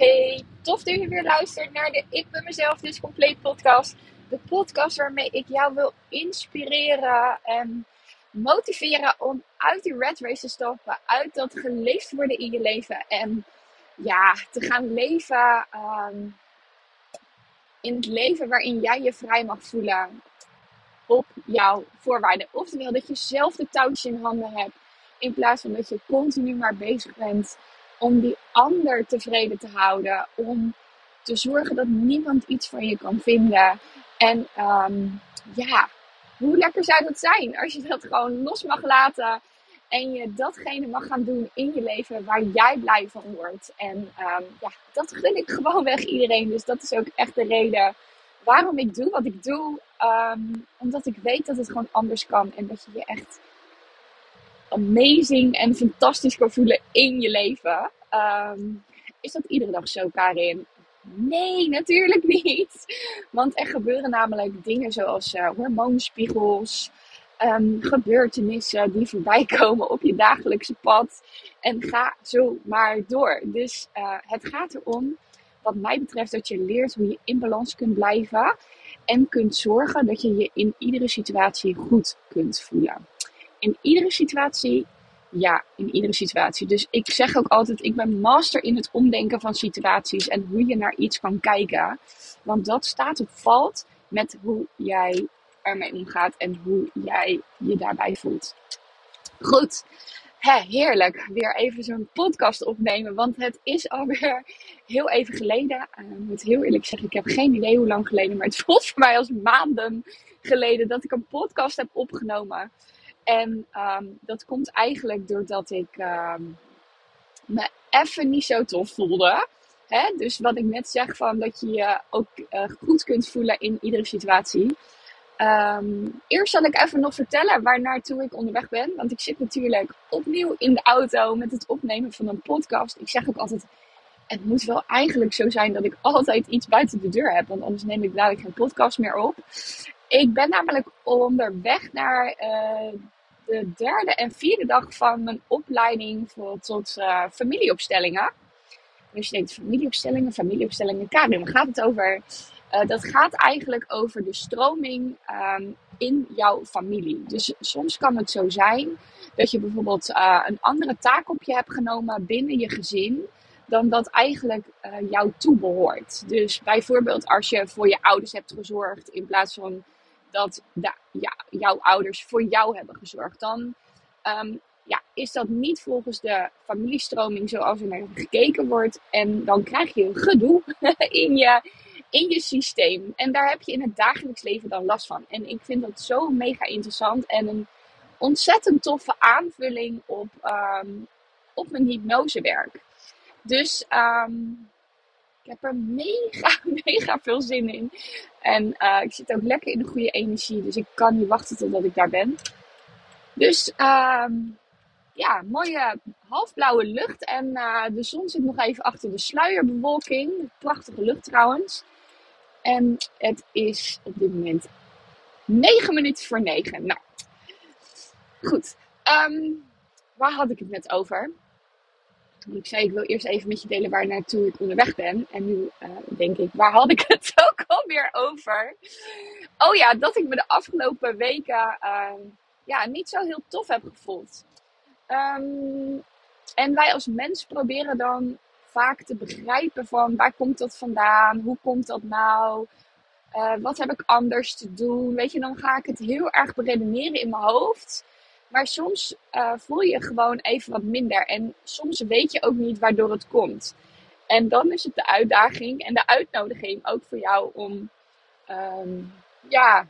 Hey, tof dat je weer luistert naar de Ik ben mezelf dus compleet podcast. De podcast waarmee ik jou wil inspireren en motiveren om uit die red race te stappen, uit dat geleefd worden in je leven en ja, te gaan leven ehm, in het leven waarin jij je vrij mag voelen op jouw voorwaarden. Oftewel dat je zelf de touwtjes in handen hebt in plaats van dat je continu maar bezig bent om die ander tevreden te houden. Om te zorgen dat niemand iets van je kan vinden. En um, ja, hoe lekker zou dat zijn als je dat gewoon los mag laten. En je datgene mag gaan doen in je leven waar jij blij van wordt. En um, ja, dat gun ik gewoon weg iedereen. Dus dat is ook echt de reden waarom ik doe wat ik doe. Um, omdat ik weet dat het gewoon anders kan. En dat je je echt amazing en fantastisch kan voelen in je leven. Um, is dat iedere dag zo, Karin? Nee, natuurlijk niet. Want er gebeuren namelijk dingen zoals uh, hormoonspiegels, um, gebeurtenissen die voorbij komen op je dagelijkse pad. En ga zo maar door. Dus uh, het gaat erom, wat mij betreft, dat je leert hoe je in balans kunt blijven. En kunt zorgen dat je je in iedere situatie goed kunt voelen in iedere situatie? Ja, in iedere situatie. Dus ik zeg ook altijd, ik ben master in het omdenken van situaties en hoe je naar iets kan kijken. Want dat staat of valt met hoe jij ermee omgaat en hoe jij je daarbij voelt. Goed, heerlijk. Weer even zo'n podcast opnemen. Want het is alweer heel even geleden. Uh, ik moet heel eerlijk zeggen, ik heb geen idee hoe lang geleden. Maar het voelt voor mij als maanden geleden dat ik een podcast heb opgenomen. En um, dat komt eigenlijk doordat ik um, me even niet zo tof voelde. Hè? Dus wat ik net zeg van dat je je ook uh, goed kunt voelen in iedere situatie. Um, eerst zal ik even nog vertellen waar naartoe ik onderweg ben. Want ik zit natuurlijk opnieuw in de auto met het opnemen van een podcast. Ik zeg ook altijd, het moet wel eigenlijk zo zijn dat ik altijd iets buiten de deur heb. Want anders neem ik dadelijk geen podcast meer op. Ik ben namelijk onderweg naar uh, de derde en vierde dag van mijn opleiding voor, tot uh, familieopstellingen. Dus je denkt, familieopstellingen, familieopstellingen, Karin, waar gaat het over? Uh, dat gaat eigenlijk over de stroming um, in jouw familie. Dus soms kan het zo zijn dat je bijvoorbeeld een andere taak op je hebt genomen binnen je gezin dan dat eigenlijk uh, jou toebehoort. Dus bijvoorbeeld als je voor je ouders hebt gezorgd in plaats van dat ja, jouw ouders voor jou hebben gezorgd. Dan um, ja, is dat niet volgens de familiestroming zoals er naar gekeken wordt. En dan krijg je gedoe in je, in je systeem. En daar heb je in het dagelijks leven dan last van. En ik vind dat zo mega interessant en een ontzettend toffe aanvulling op, um, op mijn hypnosewerk. Dus ik heb er mega, mega veel zin in. En uh, ik zit ook lekker in de goede energie. Dus ik kan niet wachten totdat ik daar ben. Dus um, ja, mooie halfblauwe lucht. En uh, de zon zit nog even achter de sluierbewolking. Prachtige lucht trouwens. En het is op dit moment 9 minuten voor 9. Nou, goed. Um, waar had ik het net over? Ik zei, ik wil eerst even met je delen waar naartoe ik onderweg ben. En nu uh, denk ik, waar had ik het ook alweer over? Oh ja, dat ik me de afgelopen weken uh, ja, niet zo heel tof heb gevoeld. Um, en wij als mens proberen dan vaak te begrijpen van waar komt dat vandaan? Hoe komt dat nou? Uh, wat heb ik anders te doen? Weet je, dan ga ik het heel erg beredeneren in mijn hoofd. Maar soms uh, voel je gewoon even wat minder. En soms weet je ook niet waardoor het komt. En dan is het de uitdaging en de uitnodiging ook voor jou om um, ja,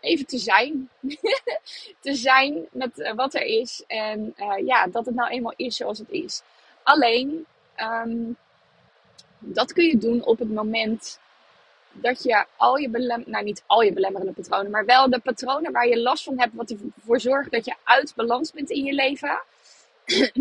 even te zijn. te zijn met uh, wat er is. En uh, ja, dat het nou eenmaal is zoals het is. Alleen, um, dat kun je doen op het moment dat je al je belem nou niet al je belemmerende patronen, maar wel de patronen waar je last van hebt, wat ervoor zorgt dat je uit balans bent in je leven,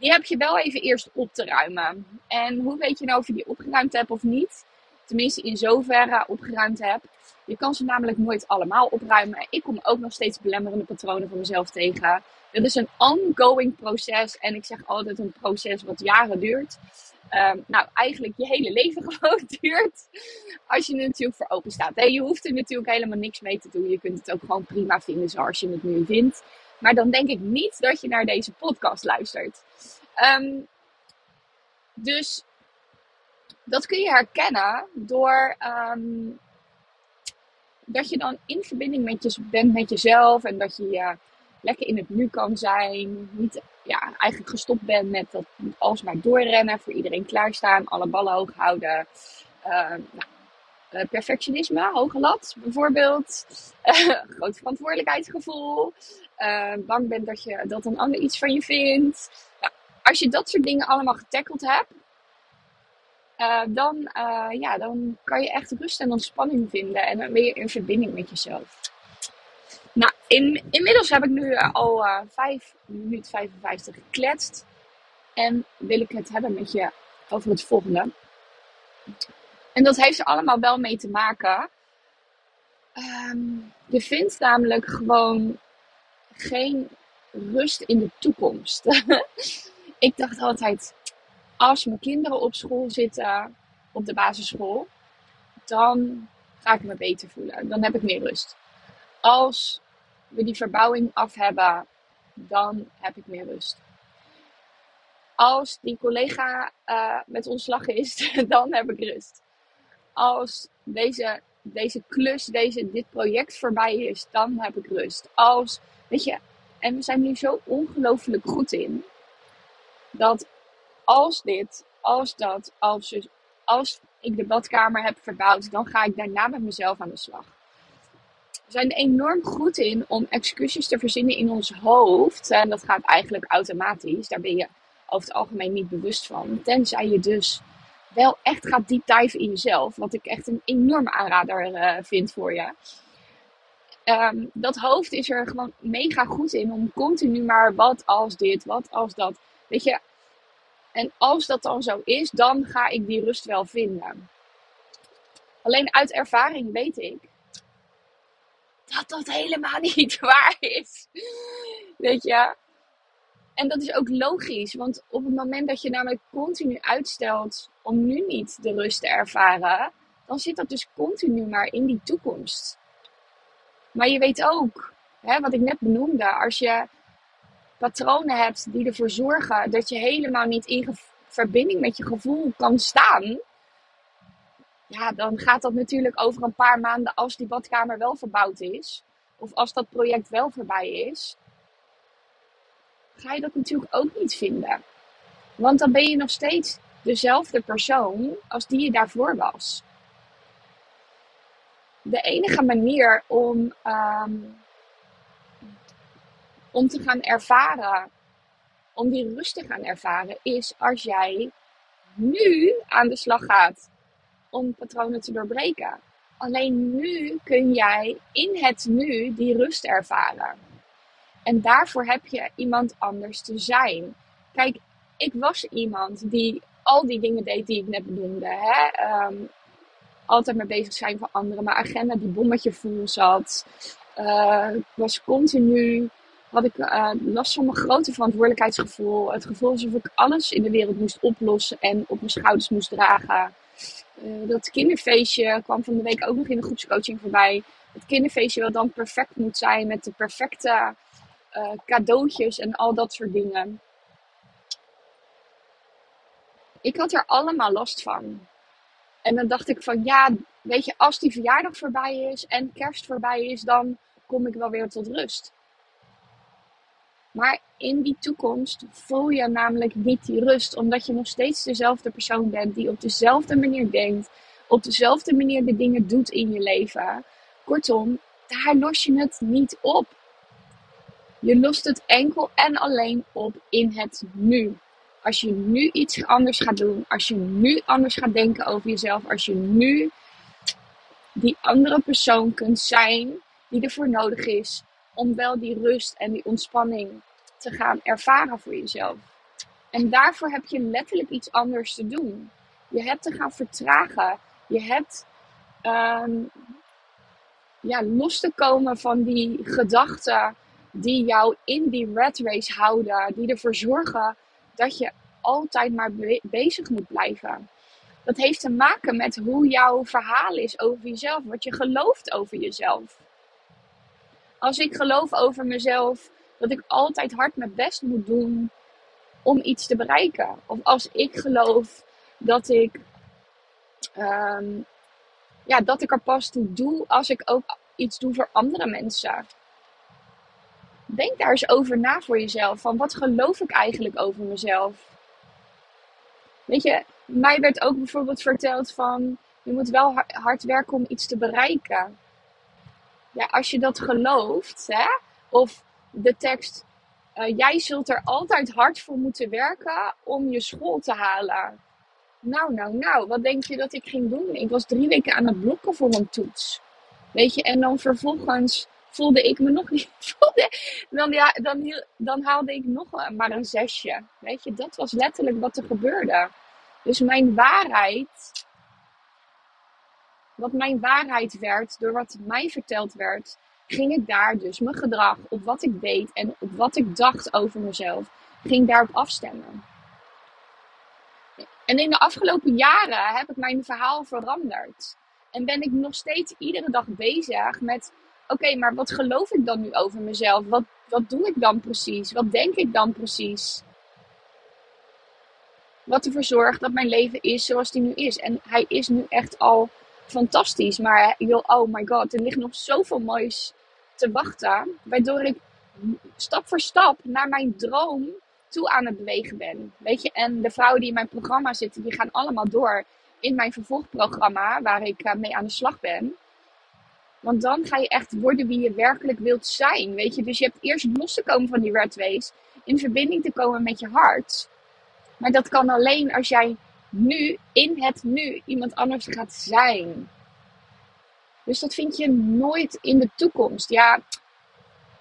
die heb je wel even eerst op te ruimen. En hoe weet je nou of je die opgeruimd hebt of niet? Tenminste, in zoverre opgeruimd hebt. Je kan ze namelijk nooit allemaal opruimen. Ik kom ook nog steeds belemmerende patronen van mezelf tegen. Het is een ongoing proces en ik zeg altijd een proces wat jaren duurt. Ehm, nou, eigenlijk je hele leven gewoon duurt. Als je er natuurlijk voor open staat. Je hoeft er natuurlijk helemaal niks mee te doen. Je kunt het ook gewoon prima vinden zoals je het nu vindt. Maar dan denk ik niet dat je naar deze podcast luistert. Ehm, dus dat kun je herkennen door ehm, dat je dan in verbinding bent met jezelf en dat je lekker in het nu kan zijn. Niet ja, eigenlijk gestopt bent met dat alsmaar doorrennen, voor iedereen klaarstaan, alle ballen hoog houden. Uh, nou, uh, perfectionisme, hoge lat bijvoorbeeld. groot verantwoordelijkheidsgevoel. bang bent dat, je, dat een ander iets van je vindt. Als je dat soort dingen allemaal getackeld hebt, dan, ja, dan kan je echt rust en ontspanning vinden. En dan ben je in verbinding met jezelf. Nou, in, inmiddels heb ik nu uh, al 5 minuten 55 gekletst. En wil ik het hebben met je over het volgende. En dat heeft er allemaal wel mee te maken. Um, je vindt namelijk gewoon geen rust in de toekomst. ik dacht altijd, als mijn kinderen op school zitten, op de basisschool, dan ga ik me beter voelen. Dan heb ik meer rust. Als we die verbouwing af hebben, dan heb ik meer rust. Als die collega uh, met ontslag is, dan heb ik rust. Als deze, deze klus, deze, dit project voorbij is, dan heb ik rust. Als, weet je, en we zijn nu zo ongelooflijk goed in dat als dit, als dat, als, als ik de badkamer heb verbouwd, dan ga ik daarna met mezelf aan de slag. We zijn enorm goed in om excuses te verzinnen in ons hoofd. En dat gaat eigenlijk automatisch. Daar ben je over het algemeen niet bewust van. Tenzij je dus wel echt gaat deep dive in jezelf. Wat ik echt een enorme aanrader uh, vind voor je. Um, dat hoofd is er gewoon mega goed in om continu maar wat als dit, wat als dat. Weet je, en als dat dan zo is, dan ga ik die rust wel vinden. Alleen uit ervaring weet ik dat dat helemaal niet waar is. Weet je? En dat is ook logisch, want op het moment dat je namelijk continu uitstelt om nu niet de rust te ervaren, dan zit dat dus continu maar in die toekomst. Maar je weet ook, hè, wat ik net benoemde, als je patronen hebt die ervoor zorgen dat je helemaal niet in verbinding met je gevoel kan staan. Ja, dan gaat dat natuurlijk over een paar maanden als die badkamer wel verbouwd is. Of als dat project wel voorbij is. Ga je dat natuurlijk ook niet vinden. Want dan ben je nog steeds dezelfde persoon als die je daarvoor was. De enige manier om um, om te gaan ervaren, om die rust te gaan ervaren, is als jij nu aan de slag gaat om patronen te doorbreken. Alleen nu kun jij in het nu die rust ervaren. En daarvoor heb je iemand anders te zijn. Kijk, ik was iemand die al die dingen deed die ik net benoemde. Hè? Um, altijd mee bezig zijn voor anderen. Mijn agenda die bommetje vol zat. Uh, ik was continu had ik uh, last van mijn grote verantwoordelijkheidsgevoel. Het gevoel alsof ik alles in de wereld moest oplossen en op mijn schouders moest dragen. Uh, dat kinderfeestje kwam van de week ook nog in de groepscoaching voorbij. Het kinderfeestje wat dan perfect moet zijn met de perfecte uh, cadeautjes en al dat soort dingen. Ik had er allemaal last van. En dan dacht ik van ja, weet je, als die verjaardag voorbij is en kerst voorbij is, dan kom ik wel weer tot rust. Maar in die toekomst voel je namelijk niet die rust, omdat je nog steeds dezelfde persoon bent die op dezelfde manier denkt, op dezelfde manier de dingen doet in je leven. Kortom, daar los je het niet op. Je lost het enkel en alleen op in het nu. Als je nu iets anders gaat doen, als je nu anders gaat denken over jezelf, als je nu die andere persoon kunt zijn die ervoor nodig is om wel die rust en die ontspanning te gaan ervaren voor jezelf. En daarvoor heb je letterlijk iets anders te doen. Je hebt te gaan vertragen. Je hebt um, ja, los te komen van die gedachten die jou in die rat race houden. Die ervoor zorgen dat je altijd maar bezig moet blijven. Dat heeft te maken met hoe jouw verhaal is over jezelf, wat je gelooft over jezelf. Als ik geloof over mezelf dat ik altijd hard mijn best moet doen om iets te bereiken. Of als ik geloof dat ik, ehm, ja, dat ik er pas toe doe als ik ook iets doe voor andere mensen. Denk daar eens over na voor jezelf. Van wat geloof ik eigenlijk over mezelf? Weet je, mij werd ook bijvoorbeeld verteld van je moet wel hard werken om iets te bereiken. Ja, als je dat gelooft, hè, of de tekst, uh, jij zult er altijd hard voor moeten werken om je school te halen. Nou, nou, nou, wat denk je dat ik ging doen? Ik was drie weken aan het blokken voor een toets. Weet je, en dan vervolgens voelde ik me nog niet. Dan, ja, dan, dan haalde ik nog maar een zesje. Weet je, dat was letterlijk wat er gebeurde. Dus mijn waarheid, wat mijn waarheid werd, door wat mij verteld werd, ging ik daar dus mijn gedrag, op wat ik deed en op wat ik dacht over mezelf, ging daarop afstemmen. En in de afgelopen jaren heb ik mijn verhaal veranderd. En ben ik nog steeds iedere dag bezig met: oké, maar wat geloof ik dan nu over mezelf? Wat, wat doe ik dan precies? Wat denk ik dan precies? Wat ervoor zorgt dat mijn leven is zoals die nu is. En hij is nu echt al fantastisch. Maar joh, oh my god, er ligt nog zoveel moois te wachten. Waardoor ik stap voor stap naar mijn droom toe aan het bewegen ben. Weet je, en de vrouwen die in mijn programma zitten, die gaan allemaal door in mijn vervolgprogramma, waar ik eh, mee aan de slag ben. Want dan ga je echt worden wie je werkelijk wilt zijn. Weet je, dus je hebt eerst los te komen van die red in verbinding te komen met je hart. Maar dat kan alleen als jij nu, in het nu, iemand anders gaat zijn. Dus dat vind je nooit in de toekomst. Ja,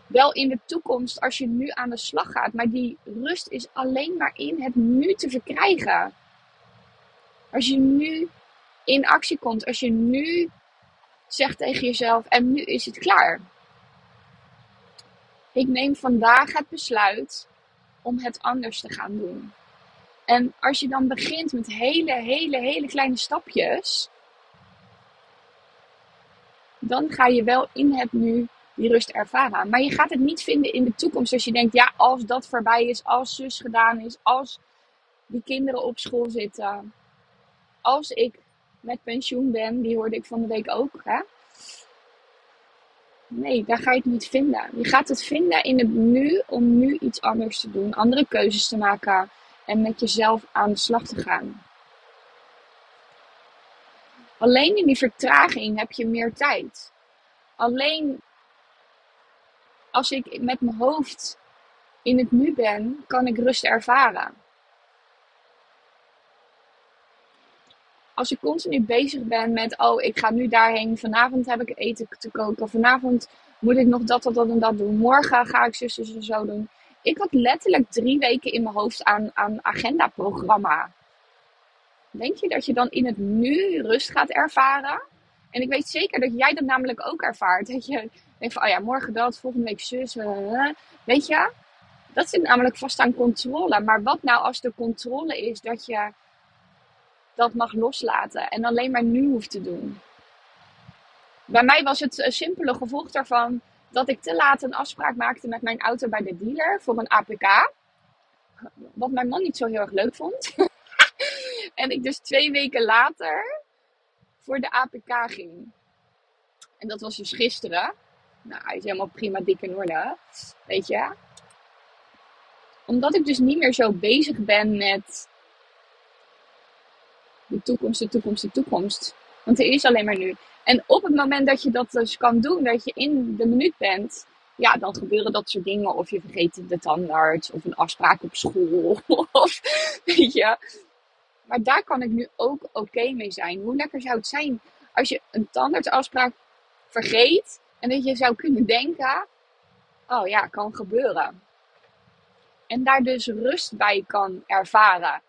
wel in de toekomst als je nu aan de slag gaat. Maar die rust is alleen maar in het nu te verkrijgen. Als je nu in actie komt, als je nu zegt tegen jezelf: en nu is het klaar. Ik neem vandaag het besluit om het anders te gaan doen. En als je dan begint met hele, hele, hele kleine stapjes, dan ga je wel in het nu die rust ervaren. Maar je gaat het niet vinden in de toekomst als je denkt, ja, als dat voorbij is, als zus gedaan is, als die kinderen op school zitten, als ik met pensioen ben, die hoorde ik van de week ook, hè? Nee, daar ga je het niet vinden. Je gaat het vinden in het nu om nu iets anders te doen, andere keuzes te maken en met jezelf aan de slag te gaan. Alleen in die vertraging heb je meer tijd. Alleen als ik met mijn hoofd in het nu ben, kan ik rust ervaren. Als ik continu bezig ben met, oh, ik ga nu daarheen, vanavond heb ik eten te koken, vanavond moet ik nog dat, dat, dat en dat doen, morgen ga ik zus, zus en zo doen. Ik had letterlijk drie weken in mijn hoofd aan, aan agenda-programma. Denk je dat je dan in het nu rust gaat ervaren? En ik weet zeker dat jij dat namelijk ook ervaart. Dat je denkt van, oh ja, morgen dat, volgende week zus. Uh, weet je? Dat zit namelijk vast aan controle. Maar wat nou als de controle is dat je dat mag loslaten en alleen maar nu hoeft te doen? Bij mij was het simpele gevolg daarvan dat ik te laat een afspraak maakte met mijn auto bij de dealer voor een APK. Wat mijn man niet zo heel erg leuk vond. en ik dus twee weken later voor de APK ging. En dat was dus gisteren. Nou, hij is helemaal prima dik in orde. Weet je. Omdat ik dus niet meer zo bezig ben met de toekomst, de toekomst, de toekomst. Want er is alleen maar nu. En op het moment dat je dat dus kan doen, dat je in de minuut bent, ja, dan gebeuren dat soort dingen. Of je vergeet de tandarts, of een afspraak op school. Of, weet je. Maar daar kan ik nu ook oké mee zijn. Hoe lekker zou het zijn als je een tandartsafspraak vergeet en dat je zou kunnen denken: oh ja, kan gebeuren. En daar dus rust bij kan ervaren.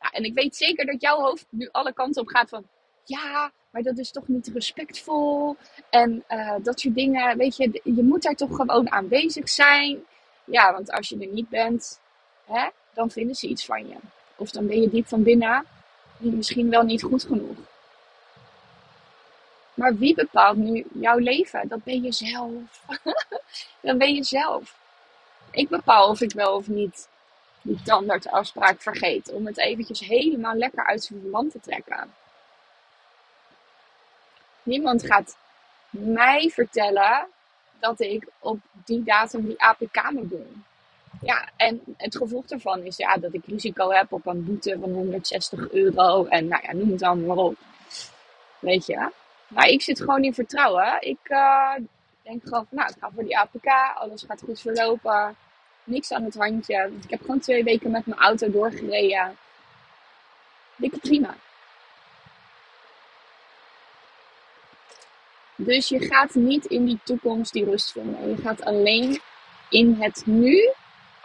Ja, en ik weet zeker dat jouw hoofd nu alle kanten op gaat van: ja, maar dat is toch niet respectvol. En uh, dat soort dingen, weet je, je moet daar toch gewoon aanwezig zijn. Ja, want als je er niet bent, hè, dan vinden ze iets van je. Of dan ben je diep van binnen misschien wel niet goed genoeg. Maar wie bepaalt nu jouw leven? Dat ben je zelf. dat ben je zelf. Ik bepaal of ik wel of niet die tandartsafspraak vergeet. Om het eventjes helemaal lekker uit zijn verband te trekken. Niemand gaat mij vertellen dat ik op die datum die APK moet doen. Ja, en het gevolg daarvan is ja, dat ik risico heb op een boete van 160 euro. En nou ja, noem het allemaal maar op. Weet je. Maar ik zit gewoon in vertrouwen. Ik uh, denk gewoon van, nou, ik ga voor die APK. Alles gaat goed verlopen. Niks aan het handje. Ik heb gewoon twee weken met mijn auto doorgereden. Dikke prima. Dus je gaat niet in die toekomst die rust vinden. Je gaat alleen in het nu.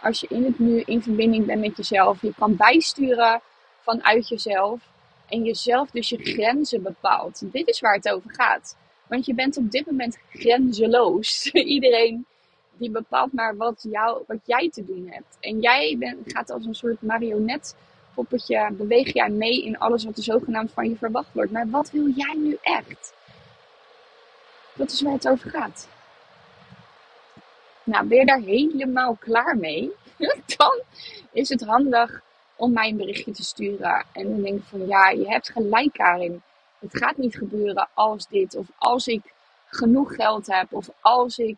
Als je in het nu in verbinding bent met jezelf. Je kan bijsturen vanuit jezelf. En jezelf dus je grenzen bepaalt. Dit is waar het over gaat. Want je bent op dit moment grenzeloos. Iedereen die bepaalt maar wat, jou, wat jij te doen hebt. En jij bent, gaat als een soort marionet poppetje, beweeg jij mee in alles wat er zogenaamd van je verwacht wordt. Maar wat wil jij nu echt? Dat is waar het over gaat. Nou, ben je daar helemaal klaar mee? Dan is het handig om mij een berichtje te sturen. En dan denk ik van ja, je hebt gelijk Karin. Het gaat niet gebeuren als dit. Of als ik genoeg geld heb. Of als ik.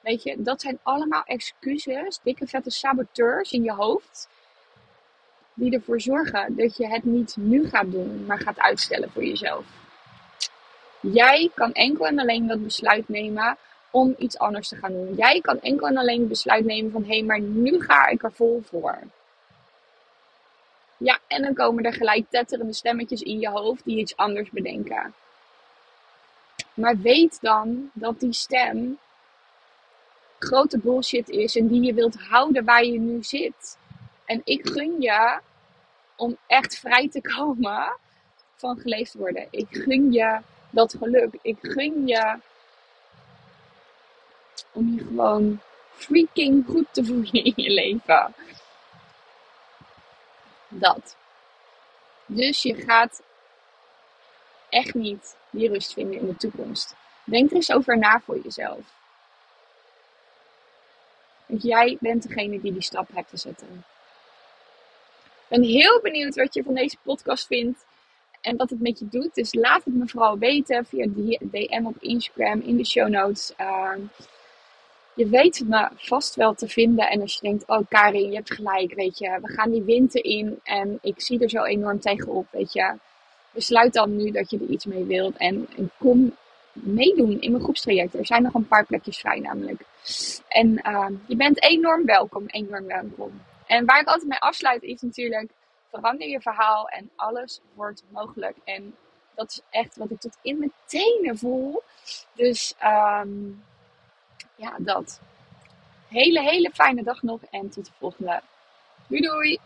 Weet je, dat zijn allemaal excuses. Dikke vette saboteurs in je hoofd. Die ervoor zorgen dat je het niet nu gaat doen, maar gaat uitstellen voor jezelf. Jij kan enkel en alleen dat besluit nemen om iets anders te gaan doen. Jij kan enkel en alleen het besluit nemen van hé, hey, maar nu ga ik er vol voor. Ja, en dan komen er gelijk tetterende stemmetjes in je hoofd die iets anders bedenken. Maar weet dan dat die stem grote bullshit is en die je wilt houden waar je nu zit. En ik gun je om echt vrij te komen van geleefd worden. Ik gun je dat geluk. Ik gun je om je gewoon freaking goed te voelen in je leven. Dat. Dus je gaat echt niet die rust vinden in de toekomst. Denk er eens over na voor jezelf. Want jij bent degene die die stap hebt te zetten. Ik ben heel benieuwd wat je van deze podcast vindt en wat het met je doet. Dus laat het me vooral weten via DM op Instagram in de show notes. Uh, je weet me vast wel te vinden. En als je denkt, oh Karin, je hebt gelijk, weet je. We gaan die winter in en ik zie er zo enorm tegenop, weet je. Besluit dan nu dat je er iets mee wilt. En, kom meedoen in mijn groepstraject. Er zijn nog een paar plekjes vrij namelijk. En uh, je bent enorm welkom, enorm welkom. En waar ik altijd mee afsluit is natuurlijk, verander je verhaal en alles wordt mogelijk. En dat is echt wat ik tot in mijn tenen voel. Dus um, ja, dat. Hele, hele fijne dag nog en tot de volgende. Doei doei!